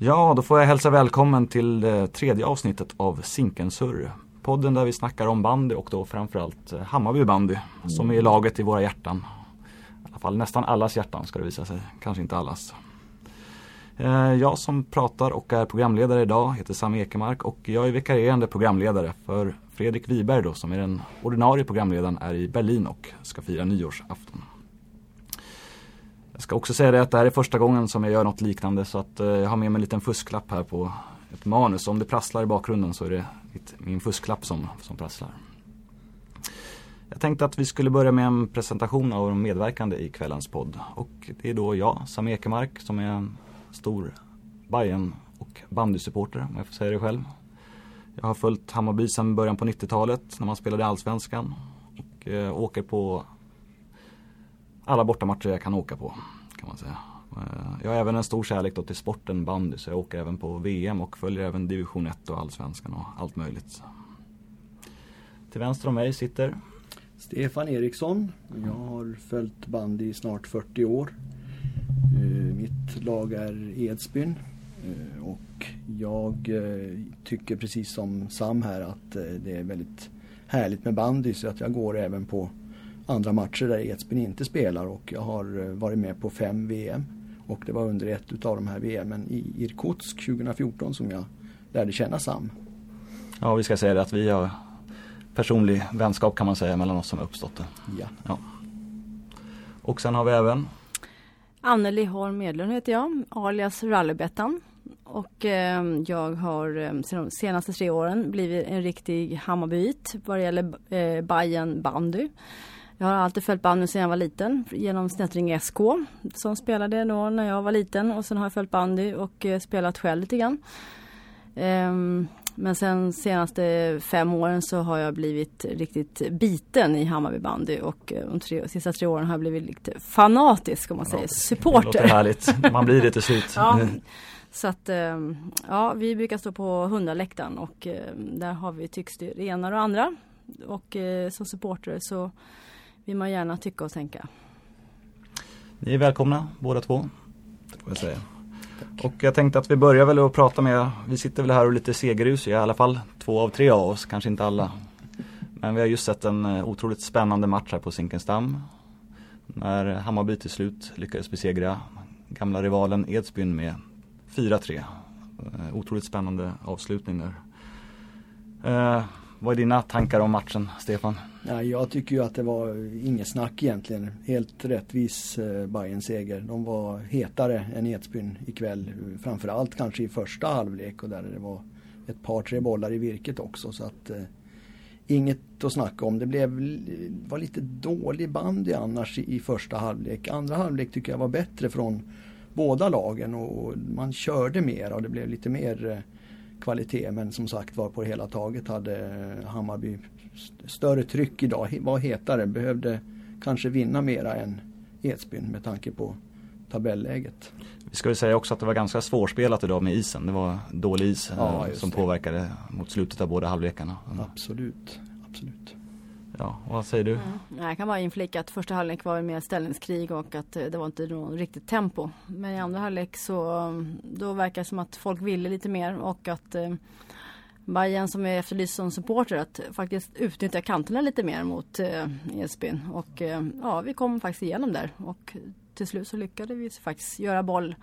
Ja, då får jag hälsa välkommen till det tredje avsnittet av Zinkensurr. Podden där vi snackar om bandy och då framförallt eh, Hammarby bandy som är laget i våra hjärtan. I alla fall nästan allas hjärtan ska det visa sig, kanske inte allas. Eh, jag som pratar och är programledare idag heter Sam Ekemark och jag är vikarierande programledare för Fredrik Wiberg då som är den ordinarie programledaren är i Berlin och ska fira nyårsafton. Jag ska också säga det att det här är första gången som jag gör något liknande så att eh, jag har med mig en liten fusklapp här på ett manus. Om det prasslar i bakgrunden så är det min fusklapp som, som prasslar. Jag tänkte att vi skulle börja med en presentation av de medverkande i kvällens podd. Och det är då jag, Sam Ekemark, som är en stor Bayern och bandysupporter om jag får säga det själv. Jag har följt Hammarby sedan början på 90-talet när man spelade i Allsvenskan. Och eh, åker på alla bortamatcher jag kan åka på. kan man säga. Eh, jag har även en stor kärlek då till sporten bandy så jag åker även på VM och följer även division 1 och allsvenskan och allt möjligt. Till vänster om mig sitter Stefan Eriksson. Jag har följt bandy i snart 40 år. Eh, mitt lag är Edsbyn eh, och jag tycker precis som Sam här att det är väldigt härligt med bandy så att jag går även på andra matcher där Edsbyn inte spelar och jag har eh, varit med på fem VM. Och det var under ett utav de här VMen i Irkutsk 2014 som jag lärde känna Sam. Ja, vi ska säga det att vi har personlig vänskap kan man säga mellan oss som uppstått. Ja. ja. Och sen har vi även Anneli Holm Edlund heter jag, alias Rallybettan. Och eh, jag har eh, de senaste tre åren blivit en riktig Hammarbyit vad det gäller eh, Bayern bandy. Jag har alltid följt bandy sedan jag var liten genom Snättring SK som spelade då när jag var liten och sen har jag följt bandy och eh, spelat själv lite grann. Um, men sen senaste fem åren så har jag blivit riktigt biten i Hammarby bandy och eh, de tre, sista tre åren har jag blivit lite fanatisk om man säger, supporter. Det låter härligt, man blir det till slut. ja, så att ehm, ja, vi brukar stå på hundraläktaren och ehm, där har vi tycks det ena och andra. Och eh, som supporter så vill man gärna tycka och tänka. Ni är välkomna båda två. Får jag säga. Och jag tänkte att vi börjar väl att prata med, vi sitter väl här och lite segerus i alla fall två av tre av oss, kanske inte alla. Men vi har just sett en eh, otroligt spännande match här på Zinkensdamm. När Hammarby till slut lyckades besegra gamla rivalen Edsbyn med 4-3. Eh, otroligt spännande avslutning där. Vad är dina tankar om matchen, Stefan? Ja, jag tycker ju att det var inget snack egentligen. Helt rättvis eh, Bayern seger. De var hetare än Edsbyn ikväll. Framförallt kanske i första halvlek och där det var ett par tre bollar i virket också. Så att eh, Inget att snacka om. Det blev, var lite dålig bandy annars i, i första halvlek. Andra halvlek tycker jag var bättre från båda lagen och man körde mer och det blev lite mer eh, kvalitet. Men som sagt var på det hela taget hade Hammarby större tryck idag, var hetare, behövde kanske vinna mera än Edsbyn med tanke på tabelläget. Vi ska väl säga också att det var ganska svårspelat idag med isen. Det var dålig is ja, eh, som det. påverkade mot slutet av båda halvlekarna. Absolut, absolut. Ja, vad säger du? Mm. Jag kan bara inflika att första halvlek var mer ställningskrig och att eh, det var inte något riktigt tempo. Men i andra halvlek så mm, då verkar det som att folk ville lite mer och att eh, Bayern som är efterlyst som supporter att faktiskt utnyttja kanterna lite mer mot eh, Edsbyn. Och eh, ja, vi kom faktiskt igenom där och till slut så lyckades vi faktiskt göra boll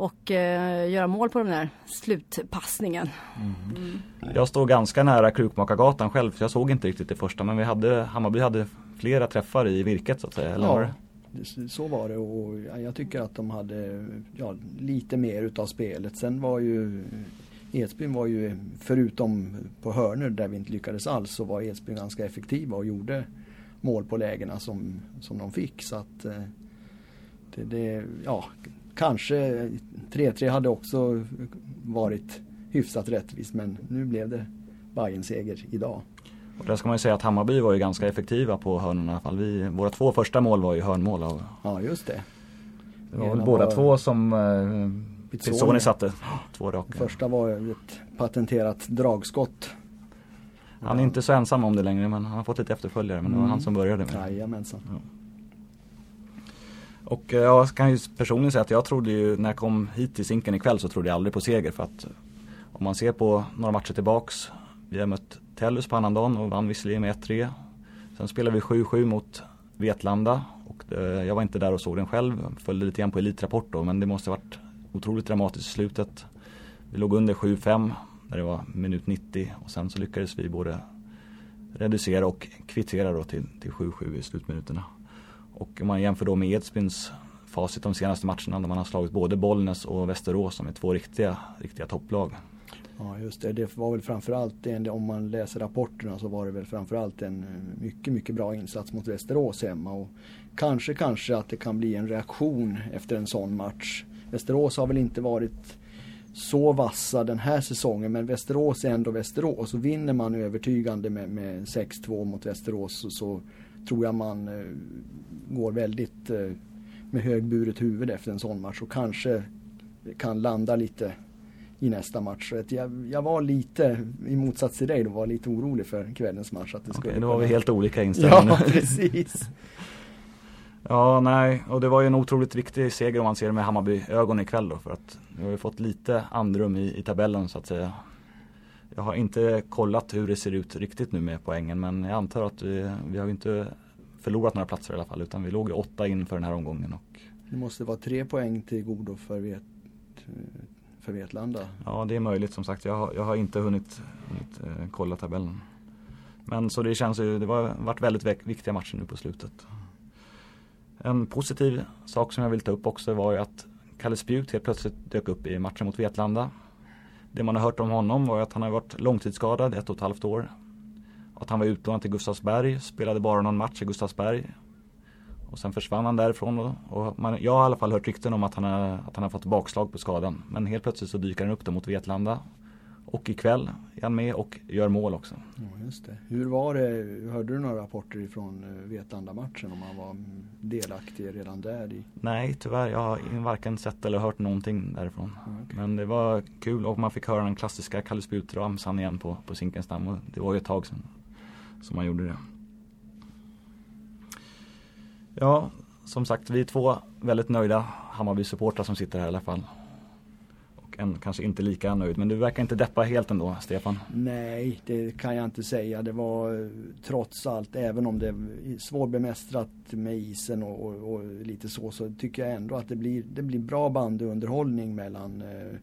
och eh, göra mål på den där slutpassningen. Mm. Mm. Jag står ganska nära Krukmakargatan själv så jag såg inte riktigt det första men vi hade, Hammarby hade flera träffar i virket så att säga. Eller ja, så var det och jag tycker att de hade ja, lite mer utav spelet. Sen var ju Edsbyn var ju, förutom på hörnor där vi inte lyckades alls, så var Edsbyn ganska effektiva och gjorde mål på lägena som, som de fick. Så att eh, det, det, ja, kanske 3-3 hade också varit hyfsat rättvist men nu blev det Bayern seger idag. Och där ska man ju säga att Hammarby var ju ganska effektiva på hörnorna i alla fall. Vi, våra två första mål var ju hörnmål. Av, ja just det. Det var väl båda var... två som eh, Pizzoni satte två raka. Första var ett patenterat dragskott. Han är inte så ensam om det längre men han har fått lite efterföljare men det var mm. han som började med Jajamensan. Ja. Och eh, jag kan ju personligen säga att jag trodde ju när jag kom hit till Zinken ikväll så trodde jag aldrig på seger för att eh, om man ser på några matcher tillbaks. Vi har mött Tellus på annandagen och vann visserligen med 1-3. Sen spelade vi 7-7 mot Vetlanda och det, jag var inte där och såg den själv. Följde lite grann på Elitrapport då men det måste ha varit otroligt dramatiskt i slutet. Vi låg under 7-5 när det var minut 90 och sen så lyckades vi både reducera och kvittera då till, till 7-7 i slutminuterna. Och om man jämför då med Edsbyns facit de senaste matcherna där man har slagit både Bollnäs och Västerås som är två riktiga, riktiga topplag. Ja just det, det var väl framförallt om man läser rapporterna så var det väl framförallt en mycket, mycket bra insats mot Västerås hemma. Och kanske, kanske att det kan bli en reaktion efter en sån match. Västerås har väl inte varit så vassa den här säsongen men Västerås är ändå Västerås och vinner man övertygande med, med 6-2 mot Västerås så, så, tror jag man eh, går väldigt eh, med högburet huvud efter en sån match och kanske kan landa lite i nästa match. Jag, jag var lite, i motsats till dig, då var lite orolig för kvällens match. Att det skulle då var vi kunna- helt olika inställningar. Ja, precis. Ja, nej, och det var ju en otroligt viktig seger om man ser det med Hammarby-ögon ikväll då för att vi har ju fått lite andrum i, i tabellen så att säga. Jag har inte kollat hur det ser ut riktigt nu med poängen men jag antar att vi, vi har inte förlorat några platser i alla fall utan vi låg åtta inför den här omgången och Det måste vara tre poäng till godo för, vet, för Vetlanda. ja det är möjligt som sagt. Jag har, jag har inte hunnit, hunnit eh, kolla tabellen. Men så det känns ju, det har varit väldigt viktiga matcher nu på slutet. En positiv sak som jag vill ta upp också var ju att Kalle Spjut helt plötsligt dök upp i matchen mot Vetlanda. Det man har hört om honom var ju att han har varit långtidsskadad ett och ett halvt år. Att han var utlånad till Gustavsberg, spelade bara någon match i Gustavsberg. Och sen försvann han därifrån och, och man, jag har i alla fall hört rykten om att han, har, att han har fått bakslag på skadan. Men helt plötsligt så dyker han upp då mot Vetlanda. Och ikväll är han med och gör mål också. Ja, just det. Hur var det, hörde du några rapporter ifrån eh, Vetlanda-matchen om han var mm, delaktig redan där? I... Nej, tyvärr. Jag har varken sett eller hört någonting därifrån. Okej. Men det var kul och man fick höra den klassiska Kalle Sput-ramsan igen på, på Zinkensdamm. Och det var ju ett tag sedan som man gjorde det. Ja, som sagt, vi är två väldigt nöjda Hammarby-supportrar som sitter här i alla fall. En kanske inte lika nöjd, men du verkar inte deppa helt ändå, Stefan. Nej, det kan jag inte säga. Det var eh, trots allt, även om det är svårbemästrat med isen och, och, och lite så, så tycker jag ändå att det blir, det blir bra bandyunderhållning mellan eh,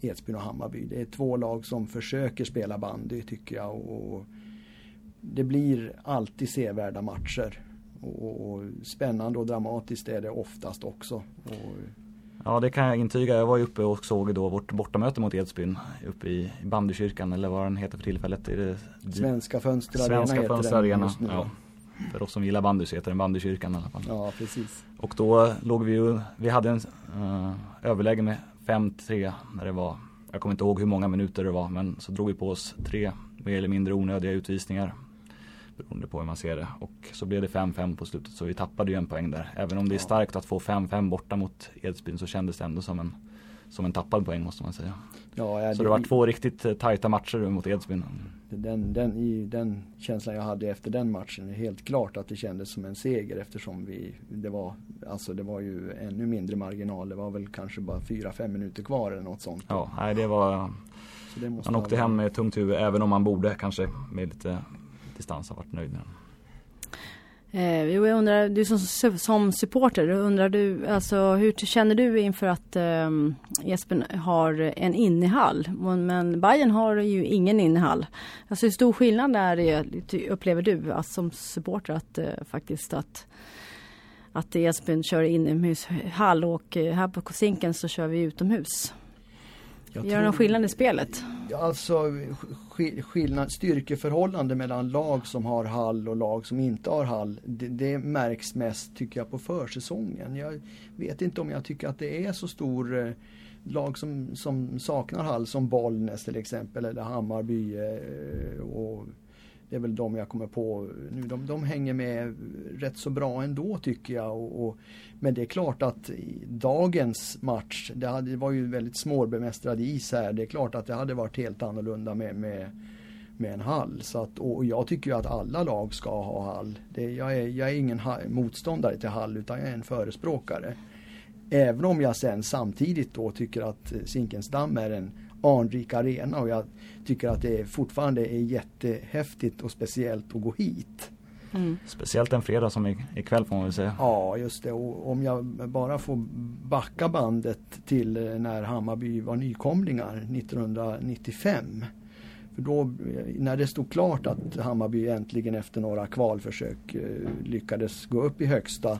Edsbyn och Hammarby. Det är två lag som försöker spela bandy tycker jag. Och, och det blir alltid sevärda matcher. Och, och spännande och dramatiskt är det oftast också. Och, Ja, det kan jag intyga. Jag var ju uppe och såg då vårt bortamöte mot Edsbyn uppe i bandykyrkan eller vad den heter för tillfället. Är det Svenska Fönster Arena Svenska Fönster Arena. Ja. För oss som gillar bandy så heter den bandykyrkan i alla fall. ja, precis. Och då låg vi ju, vi hade en uh, överläge med 5-3 när det var, jag kommer inte ihåg hur många minuter det var, men så drog vi på oss tre mer eller mindre onödiga utvisningar. Beroende på hur man ser det. Och så blev det 5-5 på slutet så vi tappade ju en poäng där. Även om det är starkt att få 5-5 borta mot Edsbyn så kändes det ändå som en, som en tappad poäng måste man säga. Ja, ja, Så det var två riktigt eh, tajta matcher mot Edsbyn. Den, den, i den känslan jag hade efter den matchen är helt klart att det kändes som en seger eftersom vi, det var, alltså det var ju ännu mindre marginal. Det var väl kanske bara 4-5 minuter kvar eller något sånt. Ja, nej det var, det man åkte hem med tungt huvud även om man borde kanske med lite distans har varit nöjd med den. Eh, jo, jag undrar, du som, som supporter, undrar du, alltså hur känner du inför att eh, Espen har en innehall? Men Bayern har ju ingen innehall. Alltså hur stor skillnad är det, upplever du alltså, som supporter att eh, faktiskt att att Esbyn kör inomhushall och eh, här på Kosinken så kör vi utomhus. Jag Gör det någon skillnad i spelet? Alltså sk- skillnad, styrkeförhållande mellan lag som har hall och lag som inte har hall. Det, det märks mest tycker jag på försäsongen. Jag vet inte om jag tycker att det är så stor eh, lag som, som saknar hall som Bollnäs till exempel eller Hammarby. Eh, och det är väl de jag kommer på nu. De, de hänger med rätt så bra ändå tycker jag. Och, och, men det är klart att dagens match, det, hade, det var ju väldigt svårbemästrad is här. Det är klart att det hade varit helt annorlunda med, med med en hall. Så att, och jag tycker ju att alla lag ska ha hall. Det, jag, är, jag är ingen motståndare till hall utan jag är en förespråkare. Även om jag sen samtidigt då tycker att Zinkensdamm är en anrik arena och jag tycker att det fortfarande är jättehäftigt och speciellt att gå hit. Mm. Speciellt en fredag som ikväll får man väl säga. Ja just det och om jag bara får backa bandet till när Hammarby var nykomlingar 1995. För då när det stod klart att Hammarby äntligen efter några kvalförsök eh, lyckades gå upp i högsta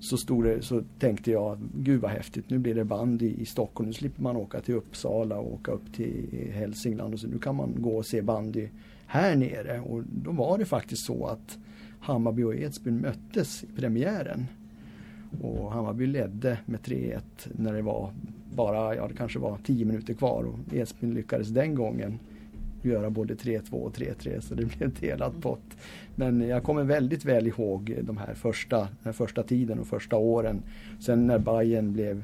så, stod det, så tänkte jag, gud vad häftigt, nu blir det bandy i Stockholm. Nu slipper man åka till Uppsala och åka upp till eh, Hälsingland. Och så nu kan man gå och se bandy här nere. Och då var det faktiskt så att Hammarby och Edsbyn möttes i premiären. Och Hammarby ledde med 3-1 när det var bara, ja det kanske var 10 minuter kvar och Edsbyn lyckades den gången göra både 3-2 och 3-3 så det blev en delad pott. Men jag kommer väldigt väl ihåg de här första, den första tiden och första åren. Sen när Bayern blev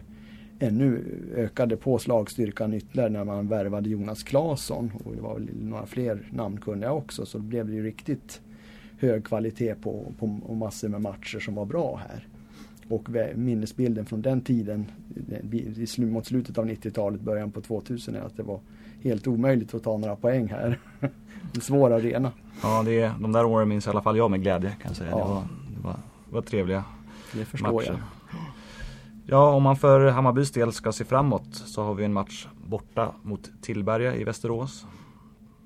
ännu ökade på slagstyrkan ytterligare när man värvade Jonas Claesson och det var några fler namnkunniga också så blev det ju riktigt hög kvalitet på, på och massor med matcher som var bra här. Och minnesbilden från den tiden mot slutet av 90-talet, början på 2000 är att det var helt omöjligt att ta några poäng här. en svår arena. Ja, det är, de där åren minns i alla fall jag med glädje kan jag säga. Ja. Det, var, det, var, det var trevliga det förstår matcher. Jag. Ja, om man för Hammarbys del ska se framåt så har vi en match borta mot Tillberga i Västerås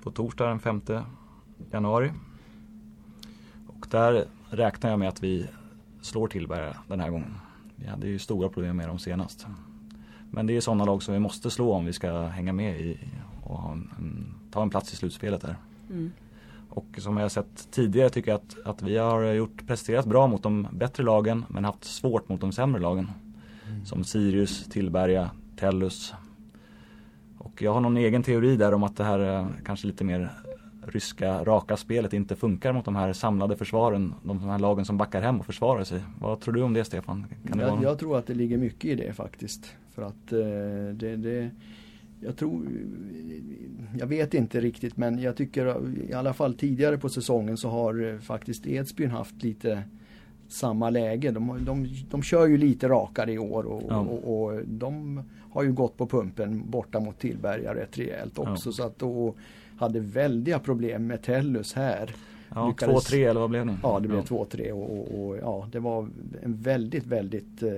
på torsdag den 5 januari. Och där räknar jag med att vi slår Tillberga den här gången. Vi hade ju stora problem med dem senast. Men det är sådana lag som vi måste slå om vi ska hänga med i och en, ta en plats i slutspelet där. Mm. Och som jag sett tidigare tycker jag att, att vi har gjort presterat bra mot de bättre lagen men haft svårt mot de sämre lagen. Mm. Som Sirius, Tillberga, Tellus. Och jag har någon egen teori där om att det här kanske lite mer ryska raka spelet inte funkar mot de här samlade försvaren. De här lagen som backar hem och försvarar sig. Vad tror du om det Stefan? Kan det jag, jag tror att det ligger mycket i det faktiskt. För att eh, det, det jag tror, jag vet inte riktigt men jag tycker i alla fall tidigare på säsongen så har eh, faktiskt Edsbyn haft lite samma läge. De, de, de kör ju lite rakare i år och, ja. och, och, de har ju gått på pumpen borta mot Tillberga rätt rejält också. Ja. Så att då hade väldiga problem med Tellus här. Ja, 2-3 eller vad blev det? Ja, det blev ja. 2-3 och, och, och, ja, det var en väldigt, väldigt eh,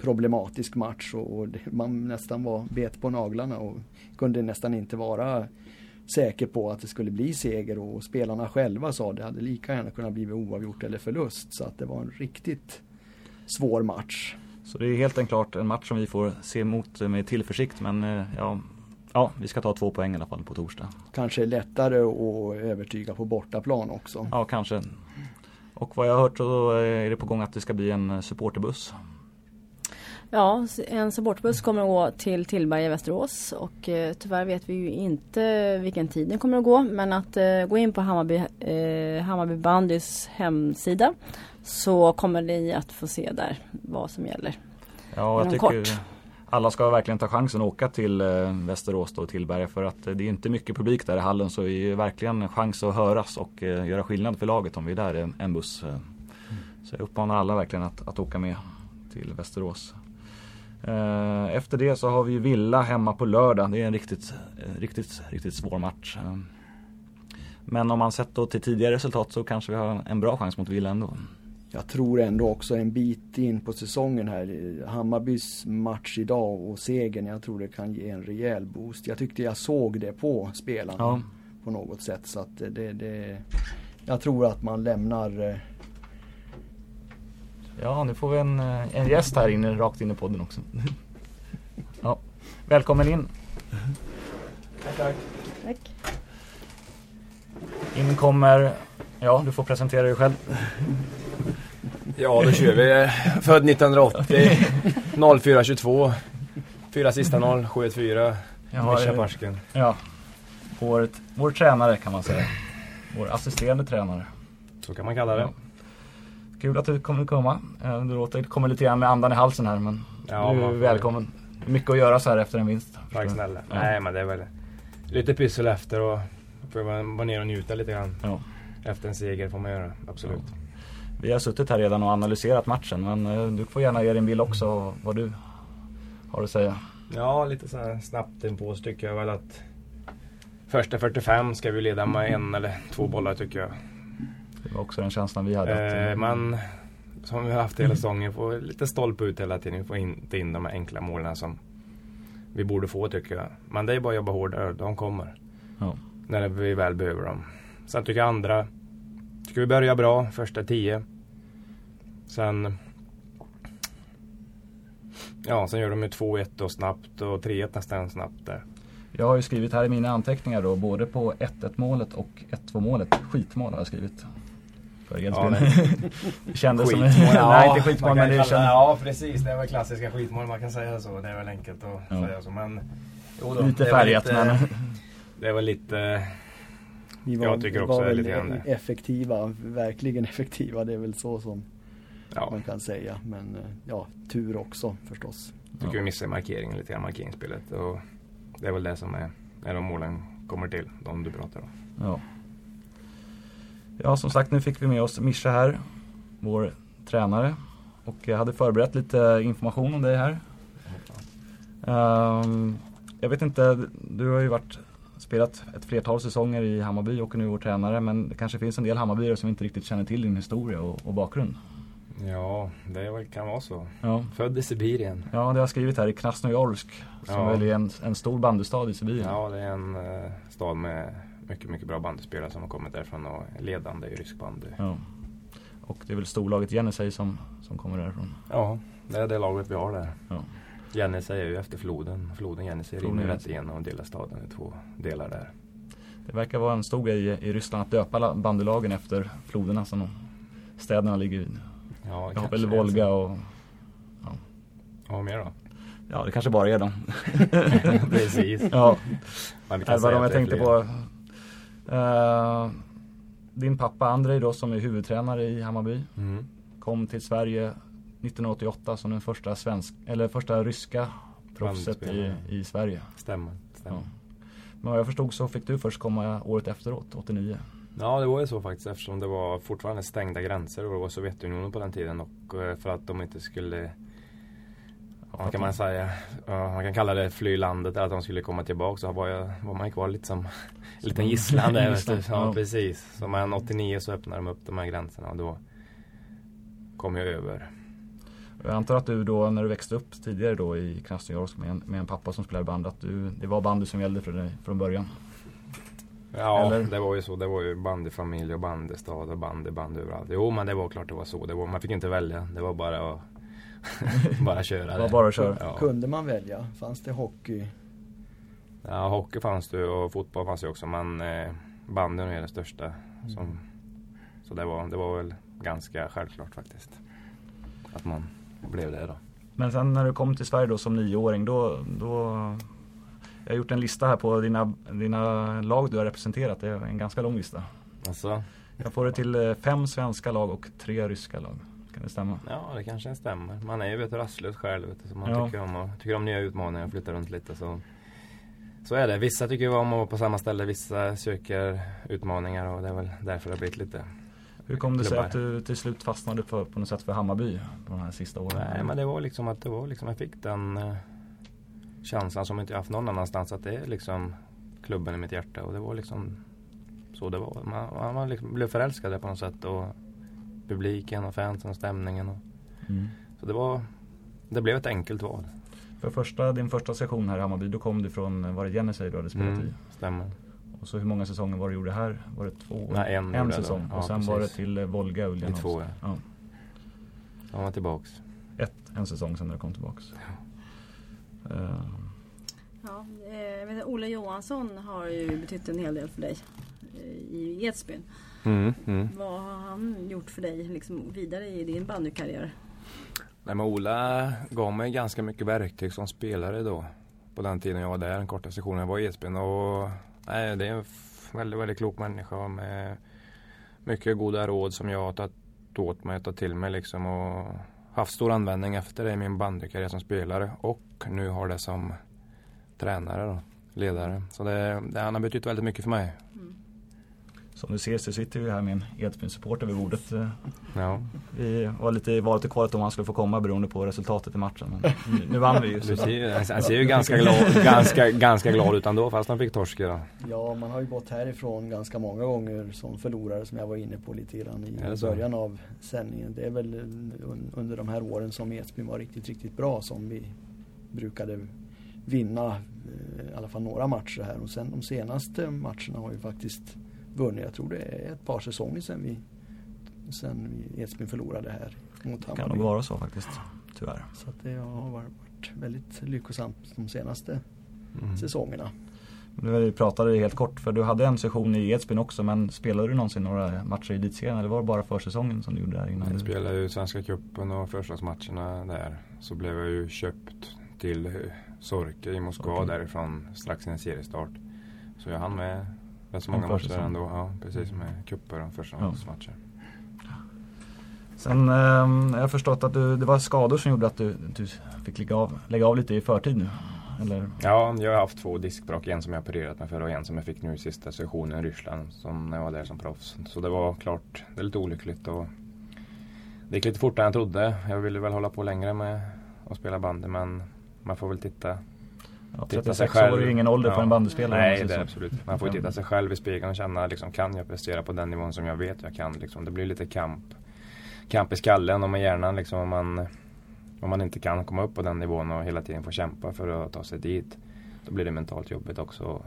problematisk match och, och man nästan var bet på naglarna och kunde nästan inte vara säker på att det skulle bli seger och spelarna själva sa att det hade lika gärna kunnat bli oavgjort eller förlust så att det var en riktigt svår match. Så det är helt enkelt en match som vi får se emot med tillförsikt men eh, ja, ja, vi ska ta två poäng i alla fall på torsdag. Kanske lättare att övertyga på bortaplan också. Ja, kanske. Och vad jag har hört så är det på gång att det ska bli en supporterbuss Ja, en supportbuss kommer att gå till Tillberga i Västerås och eh, tyvärr vet vi ju inte vilken tid den kommer att gå men att eh, gå in på Hammarby, eh, Hammarby bandys hemsida så kommer ni att få se där vad som gäller. Ja, jag tycker kort alla ska verkligen ta chansen att åka till eh, Västerås och Tillberga för att eh, det är inte mycket publik där i hallen så det är verkligen en chans att höras och eh, göra skillnad för laget om vi är där en, en buss. Mm. Så jag uppmanar alla verkligen att, att åka med till Västerås. Eh, efter det så har vi Villa hemma på lördag. Det är en riktigt, eh, riktigt, riktigt svår match. Men om man sett då till tidigare resultat så kanske vi har en bra chans mot Villa ändå. Jag tror ändå också en bit in på säsongen här. Hammarbys match idag och segern, jag tror det kan ge en rejäl boost. Jag tyckte jag såg det på spelarna ja. på något sätt. Så att det, det, jag tror att man lämnar eh, Ja, nu får vi en, eh, en gäst här inne, rakt in i podden också. Ja, välkommen in. Tack, tack. Tack. In kommer, ja du får presentera dig själv. Ja, då kör vi. Född 1980, 0422. Fyra sista noll, 714. Mischa Parsken. Ja, vår, vår tränare kan man säga. Vår assisterande tränare. Så kan man kalla det. Ja. Kul att du kommer komma. Eh, du låter kommer lite grann med andan i halsen här men ja, du är välkommen. Mycket att göra så här efter en vinst. Tack snälla. Ja. Nej men det är väl lite pyssel efter och får man vara ner och njuta lite grann. Ja. Efter en seger får man göra, absolut. Vi har suttit här redan och analyserat matchen men eh, du får gärna ge din bild också vad du har att säga. Ja, lite så här snabbt inpå så tycker jag väl att första 45 ska vi leda med en eller två bollar tycker jag. Det var också den känslan vi hade. Eh, men som vi har haft hela säsongen, får lite stolpe ut hela tiden. Vi får inte in de här enkla målen som vi borde få tycker jag. Men det är bara att jobba hårdare, de kommer. Ja. När vi väl behöver dem. Sen tycker jag andra, tycker vi börjar bra, första tio. Sen Ja, sen gör de ju 2-1 och snabbt och 3-1 nästan snabbt där. Jag har ju skrivit här i mina anteckningar då, både på 1-1 målet och 1-2 målet. Skitmål har jag skrivit. För ja, det kändes som... Ja, nej, inte skitmål men det kändes... Ja, precis. Det är väl klassiska skitmål. Man kan säga så. Det är väl enkelt att ja. säga så. Men... Jo då, lite färgat men... Det var lite... Vi var, jag tycker också var väl lite effektiva, verkligen effektiva. Det är väl så som ja. man kan säga. Men eh, ja, tur också förstås. Jag tycker vi missar markeringen lite grann, markeringsspelet. Och det är väl det som är, är de målen kommer till, de du pratar om. Ja. Ja, som sagt, nu fick vi med oss Mischa här, vår tränare. Och jag hade förberett lite information om dig här. Um, jag vet inte, du har ju varit spelat ett flertal säsonger i Hammarby och är nu vår tränare. Men det kanske finns en del Hammarbyare som inte riktigt känner till din historia och, och bakgrund. Ja, det kan vara så. Ja. Född i Sibirien. Ja, det har jag skrivit här i Krasnojorsk. Som ja. väl är en, en stor bandystad i Sibirien. Ja, det är en uh, stad med mycket, mycket bra bandyspelare som har kommit därifrån och är ledande i rysk bandy. Ja. Och det är väl storlaget Jenisej som, som kommer därifrån? Ja, det är det laget vi har där. Ja. Jenisej är ju efter floden. Floden Jenisej rinner rätt igenom och delar staden i två delar där. Det verkar vara en stor grej i Ryssland att döpa bandylagen efter floderna som städerna ligger vid. Ja, Jag har väl Volga och... Ja. vad mer då? Ja, det kanske bara är dem. Precis. ja. Men det var de jag tänkte på. Uh, din pappa Andrej då som är huvudtränare i Hammarby mm. kom till Sverige 1988 som den första svensk, eller första ryska proffset i, i Sverige. Stämmer. stämmer. Ja. Men vad jag förstod så fick du först komma året efteråt, 89. Ja det var ju så faktiskt eftersom det var fortfarande stängda gränser och det var Sovjetunionen på den tiden och eh, för att de inte skulle vad kan man säga? Man kan kalla det fly landet eller att de skulle komma tillbaka så var, jag, var man kvar lite som en liten gisslan där. ja, ja, precis. Så men 89 så öppnade de upp de här gränserna och då kom jag över. Jag antar att du då när du växte upp tidigare då i Krasnojorsk med en, med en pappa som spelade band att du, det var bandy som gällde för dig från början? Ja, Eller? det var ju så. Det var ju bandyfamilj och bandystad och bandy, bandy överallt. Jo, men det var klart det var så. Det var, man fick inte välja. Det var bara att bara köra. Det var bara att köra. Ja. Kunde man välja? Fanns det hockey? Ja, hockey fanns det och fotboll fanns det också. Men eh, bandyn är det största. Som, mm. Så det var, det var väl ganska självklart faktiskt. Att man blev det då. Men sen när du kom till Sverige då som nioåring då, då jag har gjort en lista här på dina, dina lag du har representerat. Det är en ganska lång lista. Alltså. Jag får det till eh, fem svenska lag och tre ryska lag. Kan det stämma? Ja, det kanske stämmer. Man är ju vet, rastlös själv. Vet, så man ja. tycker, om, tycker om nya utmaningar och flytta runt lite. Så, så är det. Vissa tycker om att vara på samma ställe. Vissa söker utmaningar och det är väl därför det har blivit lite hur kom det sig att du till slut fastnade för, på något sätt för Hammarby på de här sista åren? Nej, men det var liksom att det var liksom, jag fick den eh, känslan som inte jag haft någon annanstans att det är liksom klubben i mitt hjärta och det var liksom så det var. Man, man liksom blev förälskad på något sätt och publiken och fansen och stämningen. Och, mm. Så det var det blev ett enkelt val. För första, din första session här i Hammarby, då kom du från, var det Genesee du hade spelat mm, i? Stämmer. Och så hur många säsonger var det du gjorde här? Var det två? Nej, en, en säsong. Ja, och sen precis. var det till eh, Volga Uljanovsk. I två, ja. ja. Då var man tillbaks. Ett, en säsong sen när du kom tillbaks. Ja. Ja eh, vet, Olle Johansson har ju betytt en hel del för dig eh, i Edsbyn. Mm, mm. Vad har han gjort för dig liksom, vidare i din bandykarriär? Nej, men Ola gav mig ganska mycket verktyg som spelare då. På den tiden jag var där, den korta sessionen jag var i Edsbyn. Och, nej, det är en väldigt, väldigt klok människa med mycket goda råd som jag har tagit åt mig tagit till mig liksom. Och haft stor användning efter det i min bandykarriär som spelare och nu har det som tränare och ledare. Så det, det, han har betytt väldigt mycket för mig. Mm. Som du ser så sitter vi här med en Edsbyn-supporter vid bordet. Ja. Vi var lite i valet och kvalet om han skulle få komma beroende på resultatet i matchen. Men nu- nu vann vi ju. Du ser, han- han ser ju ganska glad, ganska, ganska glad ut ändå fast han fick torsk idag. Ja, man har ju gått härifrån ganska många gånger som förlorare som jag var inne på lite grann i början av sändningen. Det är väl un- under de här åren som Edsbyn var riktigt, riktigt bra som vi brukade vinna eh, i alla fall några matcher här. Och sen de senaste matcherna har vi faktiskt vunnit. Jag tror det är ett par säsonger sedan vi sen vi Edsbyn förlorade här mot det kan Hammarby. nog vara så faktiskt. Tyvärr. Så att det har varit väldigt lyckosamt de senaste Mm. säsongerna. Du pratade helt kort för du hade en session i Edsbyn också men spelade du någonsin några matcher i elitserien eller var det bara försäsongen som du gjorde där innan? Jag du- spelade ju Svenska cupen och förstagsmatcherna där. Så blev jag ju köpt till Sorke i Moskva Okej. därifrån strax innan seriestart. Så jag hann med rätt så En många matcher ändå. Ja, precis med cuper och förstagsmatcher. Sen eh, jag har förstått att du, det var skador som gjorde att du, du fick lägga av, lägga av lite i förtid nu. Eller? Ja, jag har haft två diskbråck. En som jag opererat mig för och en som jag fick nu i sista sessionen i Ryssland. Som när jag var där som proffs. Så det var klart, det är lite olyckligt. Och det gick lite fortare än jag trodde. Jag ville väl hålla på längre med att spela bandy men man får väl titta Ja, Titta 36 sig år själv. är ju ingen ålder Ja. för en bandyspelare. Nej, det är absolut. Man får ju titta sig själv i spegeln och känna liksom, kan jag prestera på den nivån som jag vet jag kan. Liksom. Det blir lite kamp, kamp i skallen och med hjärnan liksom, om, man, om man inte kan komma upp på den nivån och hela tiden får kämpa för att ta sig dit. Då blir det mentalt jobbigt också.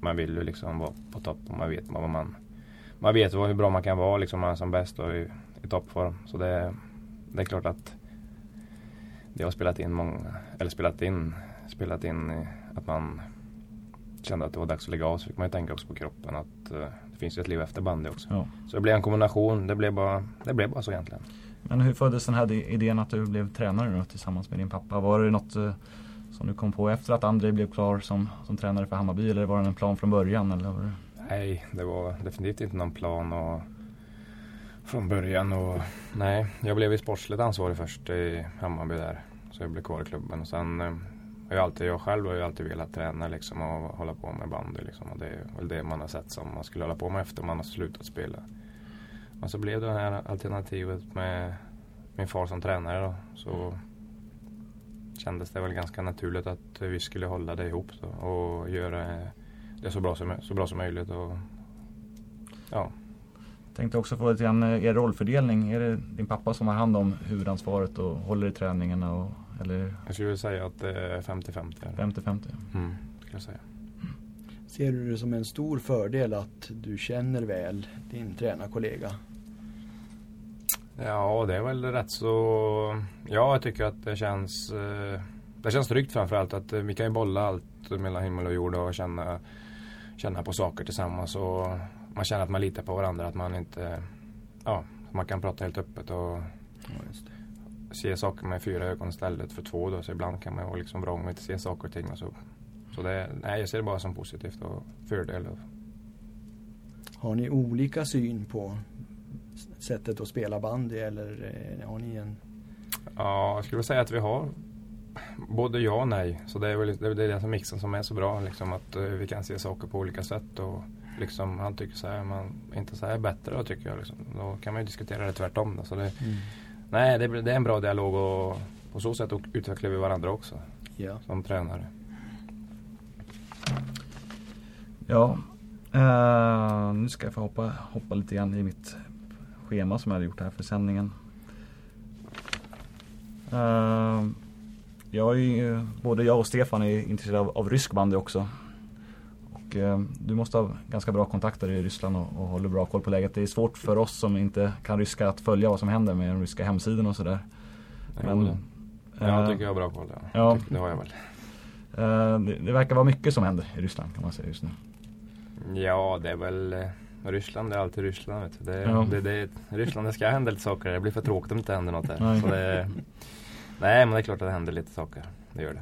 Man vill ju liksom vara på topp och man vet vad man man vet vad, hur bra man kan vara liksom, man är som bäst och i, i toppform. Så det, det är klart att det har spelat in många, eller spelat in, spelat in att man kände att det var dags att lägga av så fick man ju tänka också på kroppen att eh, det finns ju ett liv efter bandy också. Ja. Så det blev en kombination, det blev bara, det blev bara så egentligen. Men hur föddes den här idén att du blev tränare då, tillsammans med din pappa? Var det något eh, som du kom på efter att André blev klar som, som tränare för Hammarby eller var det en plan från början? Eller var det... Nej, det var definitivt inte någon plan och från början och nej, jag blev ju sportsligt ansvarig först i Hammarby där. Så jag blev kvar i klubben och sen eh, jag alltid, jag själv har ju alltid velat träna liksom och hålla på med bandy liksom och det är väl det man har sett som man skulle hålla på med efter man har slutat spela. Och så blev det det här alternativet med min far som tränare då. Så kändes det väl ganska naturligt att vi skulle hålla det ihop då och göra det så bra som, så bra som möjligt. Och, ja. Tänkte också få lite grann er rollfördelning. Är det din pappa som har hand om huvudansvaret och håller i träningarna? Och, eller Jag skulle säga att det är 50-50. här. 50-50? Mm, skulle jag säga. Ser du det som en stor fördel att du känner väl din tränarkollega? Ja, det är väl rätt så... Ja, jag tycker att det känns... eh, Det känns tryggt framförallt att eh, vi kan ju bolla allt mellan himmel och jord och känna, känna på saker tillsammans. Och man känner att man litar på varandra, att man inte... Ja, man kan prata helt öppet och Ja, just det. Se saker med fyra ögon istället för två. Då. Så ibland kan man vara liksom vrång och inte se saker och ting. Och så. Så det, nej, jag ser det bara som positivt och fördel. Har ni olika syn på sättet att spela bandy eller eh, har ni en... Ja, jag skulle säga att vi har både ja och nej. Så det är väl det, är det som mixen som är så bra. Liksom, att eh, vi kan se saker på olika sätt. Och liksom, han tycker så här, man inte så här är bättre då tycker jag. Liksom. Då kan man ju diskutera det tvärtom. Då. Så det, nej, det, är- det är en bra dialog och på så sätt utvecklar vi varandra också Ja. som tränare. Ja, eh, nu ska jag få hoppa, hoppa lite grann i mitt schema som jag hade gjort här för sändningen. Eh, jag är ju, både jag och Stefan är intresserade av, av rysk bandy också. Och eh, du måste ha ganska bra kontakter i Ryssland och, och håller bra koll på läget. Det är svårt för oss som inte kan ryska att följa vad som händer med de ryska hemsidorna och sådär. Men, ja, jag eh, tycker jag har bra koll. Ja. ja. Det har jag väl. eh, det, det verkar vara mycket som händer i Ryssland kan man säga just nu. Ja, det är väl eh, Ryssland, är alltid Ryssland. Vet du. Det, Ja. det, det, Ryssland, det ska hända lite saker. Det blir för tråkigt om det inte händer något där. Nej. Det, nej, men det är klart att det händer lite saker. Det gör det.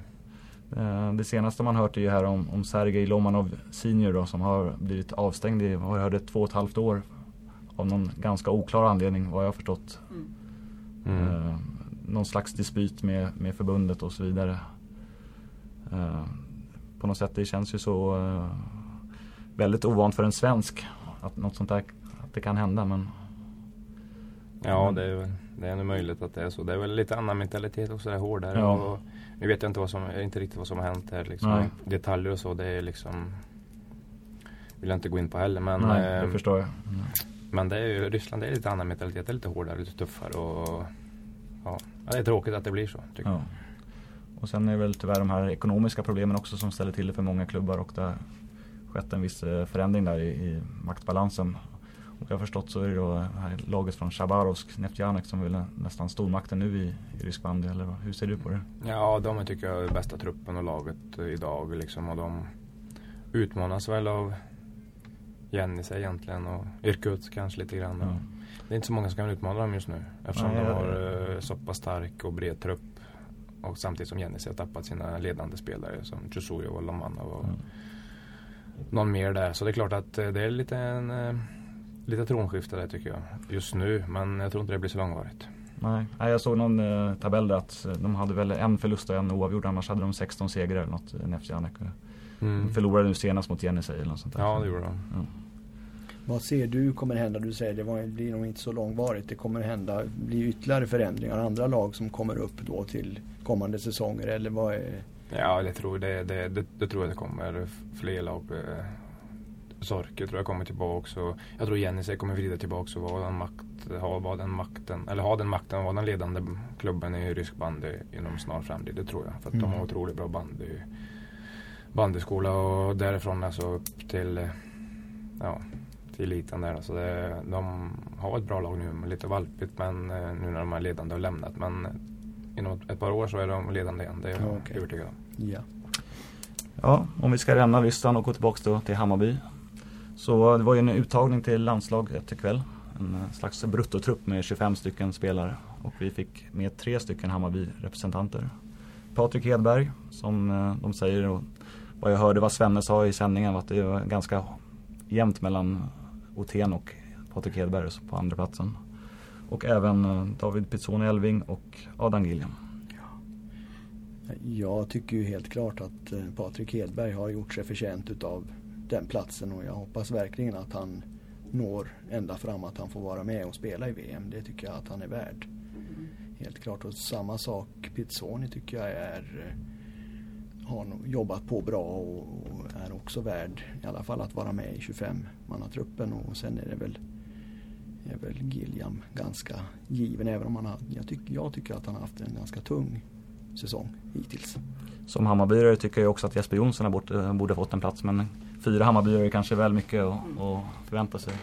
Eh, Det senaste man hört är ju här om, om Sergej Lomanov senior då, som har blivit avstängd i, vad jag hörde, två och ett halvt år. Av någon ganska oklar anledning vad jag har förstått. Mm. Eh, någon slags dispyt med, med förbundet och så vidare. Eh, på något sätt. Det känns ju så uh, väldigt ovant för en svensk att något sånt där att det kan hända. Men, ja, det är, det är nog möjligt att det är så. Det är väl lite annan mentalitet också, det är hårdare. Ja. Och, nu vet jag inte, vad som, inte riktigt vad som har hänt här. Liksom. Detaljer och så, det är liksom vill jag inte gå in på heller. Men, Nej, det eh, förstår jag. Mm. Men det är ju, Ryssland är lite annan mentalitet, det är lite hårdare, lite tuffare och ja, det är tråkigt att det blir så. Tycker Ja. jag. Och sen är det väl tyvärr de här ekonomiska problemen också som ställer till det för många klubbar och det har skett en viss eh, förändring där i, i maktbalansen. Jag har förstått så är det då här laget från Chabarovsk, Neftjanek som är väl nästan stormakten nu i, i bandy. Eller vad- hur ser du på det? Ja, de är tycker jag är bästa truppen och laget idag liksom och de utmanas väl av Jennis egentligen och Irkutsk kanske lite grann. Ja. Det är inte så många som kan utmana dem just nu eftersom Nej, de ja, har det- eh, så pass stark och bred trupp. Och samtidigt som Jennis har tappat sina ledande spelare som Chusujov och Lomanov och Mm. någon mer där. Så det är klart att eh, det är lite en eh, lite tronskifte där tycker jag just nu. Men jag tror inte det blir så långvarigt. Nej, jag såg någon eh, tabell där att eh, de hade väl en förlust och en oavgjord. Annars hade de 16 segrar eller något, eh, Neftjanek. Mm. De förlorade nu senast mot Jenisej eller något sånt där. Ja, det gjorde de. Vad ser du kommer hända? Du säger det var, blir nog inte så långvarigt. Det kommer hända, bli ytterligare förändringar. Andra lag som kommer upp då till kommande säsonger eller vad är... Ja, det tror, det, det, det, det tror jag det kommer fler lag. Sorke tror jag kommer tillbaka och jag tror Jenny kommer vrida tillbaka och vara den, makt, ha, vara den makten, eller ha den makten, vara den ledande klubben i rysk bandy inom snar framtid. Det tror jag. För att de Mm. har otroligt bra bandy, bandyskola och därifrån alltså upp till, eh, ja, till eliten där. Så det, de har ett bra lag nu, lite valpigt men eh, nu när de är ledande och lämnat. Men inom ett par år så är de ledande igen, det är jag Ja, okej. övertygad om. Ja. Ja, om vi ska lämna Ryssland och gå tillbaka då till Hammarby. Så det var ju en uttagning till landslaget ikväll. En eh, slags bruttotrupp med 25 stycken spelare. Och vi fick med tre stycken Hammarby-representanter. Patrik Hedberg, som eh, de säger, och vad jag hörde vad Svenne sa i sändningen, var att det var ganska jämnt mellan Othén och Patrik Hedberg på andra platsen. Och även eh, David Pizzoni Elving och Adam Gilliam. Jag tycker ju helt klart att Patrik Hedberg har gjort sig förtjänt utav den platsen och jag hoppas verkligen att han når ända fram att han får vara med och spela i VM. Det tycker jag att han är värd. Helt klart och samma sak Pizzoni tycker jag är eh, har jobbat på bra och, och är också värd i alla fall att vara med i 25-mannatruppen och sen är det väl är väl Gilliam ganska given även om han har, jag, tyck, jag tycker att han har haft en ganska tung säsong hittills. Som Hammarbyare tycker jag också att Jesper Jonsson eh, borde fått en plats men fyra Hammarbyare är kanske väl mycket att, att förvänta sig.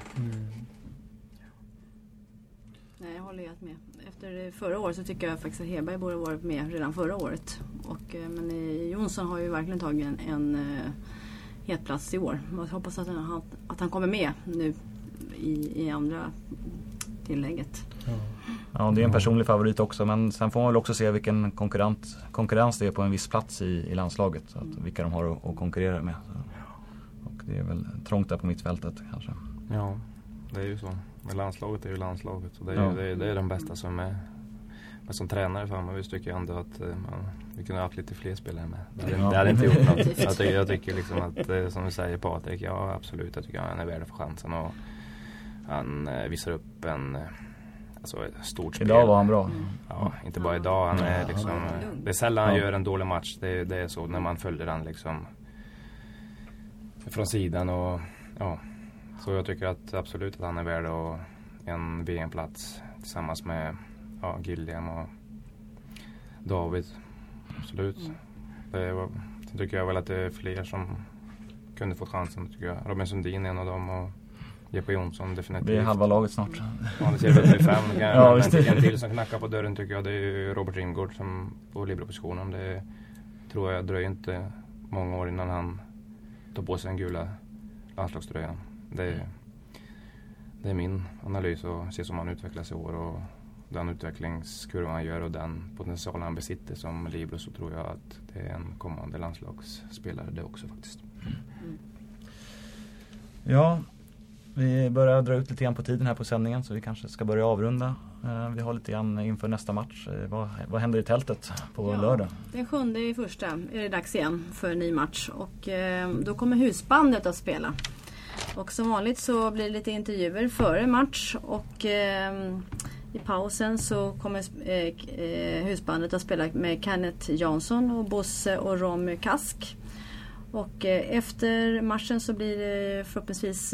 Nej, jag håller helt med. Efter förra året så tycker jag faktiskt att Hedberg borde varit med redan förra året. Och, eh, men eh, Jonsson har ju verkligen tagit en, en eh, het plats i år. Jag hoppas att han, att han kommer med nu i, i andra tillägget. Ja, det är en personlig favorit också men sen får man väl också se vilken konkurrent, konkurrens det är på en viss plats i, i landslaget. Att, vilka de har att, att konkurrera med. Så. Det är väl trångt där på mittfältet kanske. Ja, det är ju så. Men landslaget är ju landslaget. Och det, är, Ja. ju- det, är, det är de bästa som är men som tränare för Hammarby tycker jag ändå att eh, man, vi kunde ha haft lite fler spelare med. Det hade, Ja. det hade inte gjort något. Jag tycker, jag tycker liksom att, eh, som du säger Patrik, ja absolut, jag tycker han är värd få chansen. Och han eh, visar upp en, alltså stort spel. Idag var han bra. Ja, inte bara idag. Han är liksom, det är sällan han gör en dålig match. Det, det är så när man följer han liksom från sidan och ja. Så jag tycker att absolut att han är värd att en VM-plats tillsammans med ja, Gilliam och David. Absolut. Det var, sen tycker jag väl att det är fler som kunde fått chansen. Tycker jag. Robin Sundin är en av dem och Jeppe Jonsson definitivt. Det är halva laget snart. Ja, det ser väl ut fem. Ja, Ja, visst. en, till som knackar på dörren tycker jag det är Robert Rimgård som på libero-positionen. Det tror jag dröjer inte många år innan han ta på sig den gula landslagströjan. Det, det är min analys och se som han utvecklas i år och den utvecklingskurva han gör och den potential han besitter som libero så tror jag att det är en kommande landslagsspelare det också faktiskt. Ja, vi börjar dra ut lite grann på tiden här på sändningen så vi kanske ska börja avrunda. Eh, vi har lite grann inför nästa match. Eh, vad, vad händer i tältet på Ja. lördag? Den sjunde i första är det dags igen för en ny match och eh, då kommer husbandet att spela. Och som vanligt så blir det lite intervjuer före match och i pausen så kommer husbandet att spela med Kenneth Jansson och Bosse och Rom Kask. Och efter matchen så blir det förhoppningsvis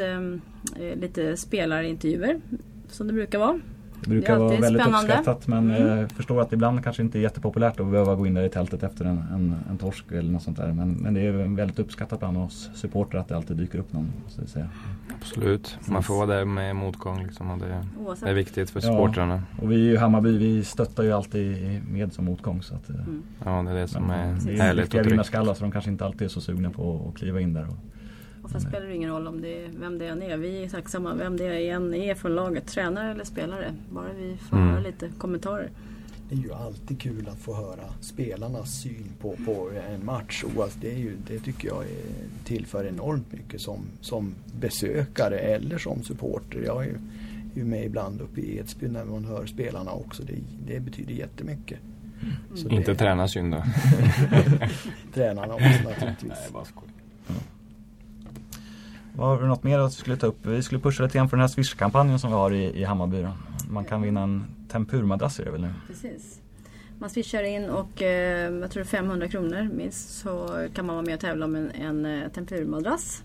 lite spelarintervjuer som det brukar vara. Det brukar Det är vara väldigt spännande. uppskattat men Mm. jag förstår att det ibland kanske inte är jättepopulärt att behöva gå in där i tältet efter en, en, en torsk eller något sånt där. Men, men det är väldigt uppskattat bland oss supportrar att det alltid dyker upp någon. Så att säga. Absolut. Man får vara där med motgång liksom och det Oavsett. är viktigt för Ja. supportrarna. Och vi i Hammarby vi stöttar ju alltid med som motgång. Så att, eh, Mm. Ja, det är det som är det är härligt riktiga och tryggt. vinnarskallar så de kanske inte alltid är så sugna på att kliva in där. Och sen spelar det ingen roll om det är, vem det än är. Vi är tacksamma vem det än är från laget. Tränare eller spelare. Bara vi får Mm. höra lite kommentarer. Det är ju alltid kul att få höra spelarnas syn på, på en match. Oavsett, det, är ju, det tycker jag är, tillför enormt mycket som, som besökare eller som supporter. Jag är ju, är ju med ibland uppe i Edsbyn när man hör spelarna också. Det, det betyder jättemycket. Så Mm. Inte det, tränarsynd då. tränarna också naturligtvis. bara skoj. Var det något mer att vi skulle ta upp? Vi skulle pusha lite grann för den här Swish-kampanjen som vi har i, i Hammarby. Då. Man kan vinna en tempurmadrass är det väl nu? Precis. Man swishar in och eh, jag tror 500 kronor minst så kan man vara med och tävla om en, en eh, tempurmadrass.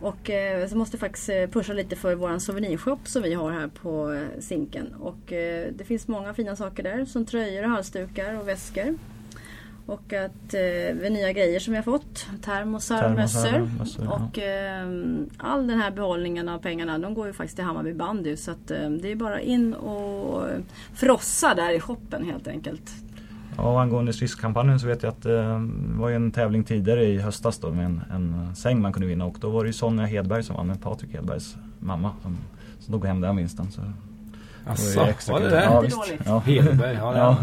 Och eh, så måste jag faktiskt eh, pusha lite för våran souvenirshop som vi har här på eh, Zinken. Och eh, det finns många fina saker där som tröjor, halsdukar och väskor. Och att eh, nya grejer som vi har fått. Termosar, mössor. mössor. Och eh, all den här behållningen av pengarna de går ju faktiskt till Hammarby bandy. Så att, eh, det är bara in och frossa där i shoppen helt enkelt. Ja, angående Swish-kampanjen så vet jag att eh, det var ju en tävling tidigare i höstas då med en, en säng man kunde vinna och då var det ju Sonja Hedberg som vann med Patrik Hedbergs mamma som, som tog hem den vinsten. Så Asså, extra var det det? Ja, visst. Ja. Hedberg, ja, Ja.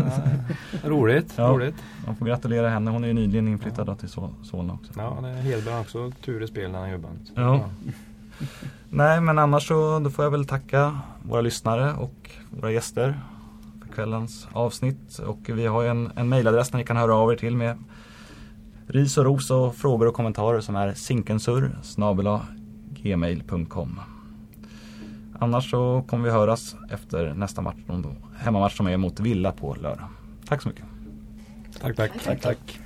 ja. Roligt, Ja. roligt. Man får gratulera henne, hon är ju nyligen inflyttad då till Sol- Solna också. Ja, det är Hedberg har också tur i spel när han jobbar. Ja. Nej men annars så då får jag väl tacka våra lyssnare och våra gäster för kvällens avsnitt. Och vi har ju en, en mejladress där ni kan höra av er till med ris och ros och frågor och kommentarer som är sinkensur gmail.com Annars så kommer vi höras efter nästa match, hemmamatch som är mot Villa på lördag. Tack så mycket. Tack, tack. Tack, tack.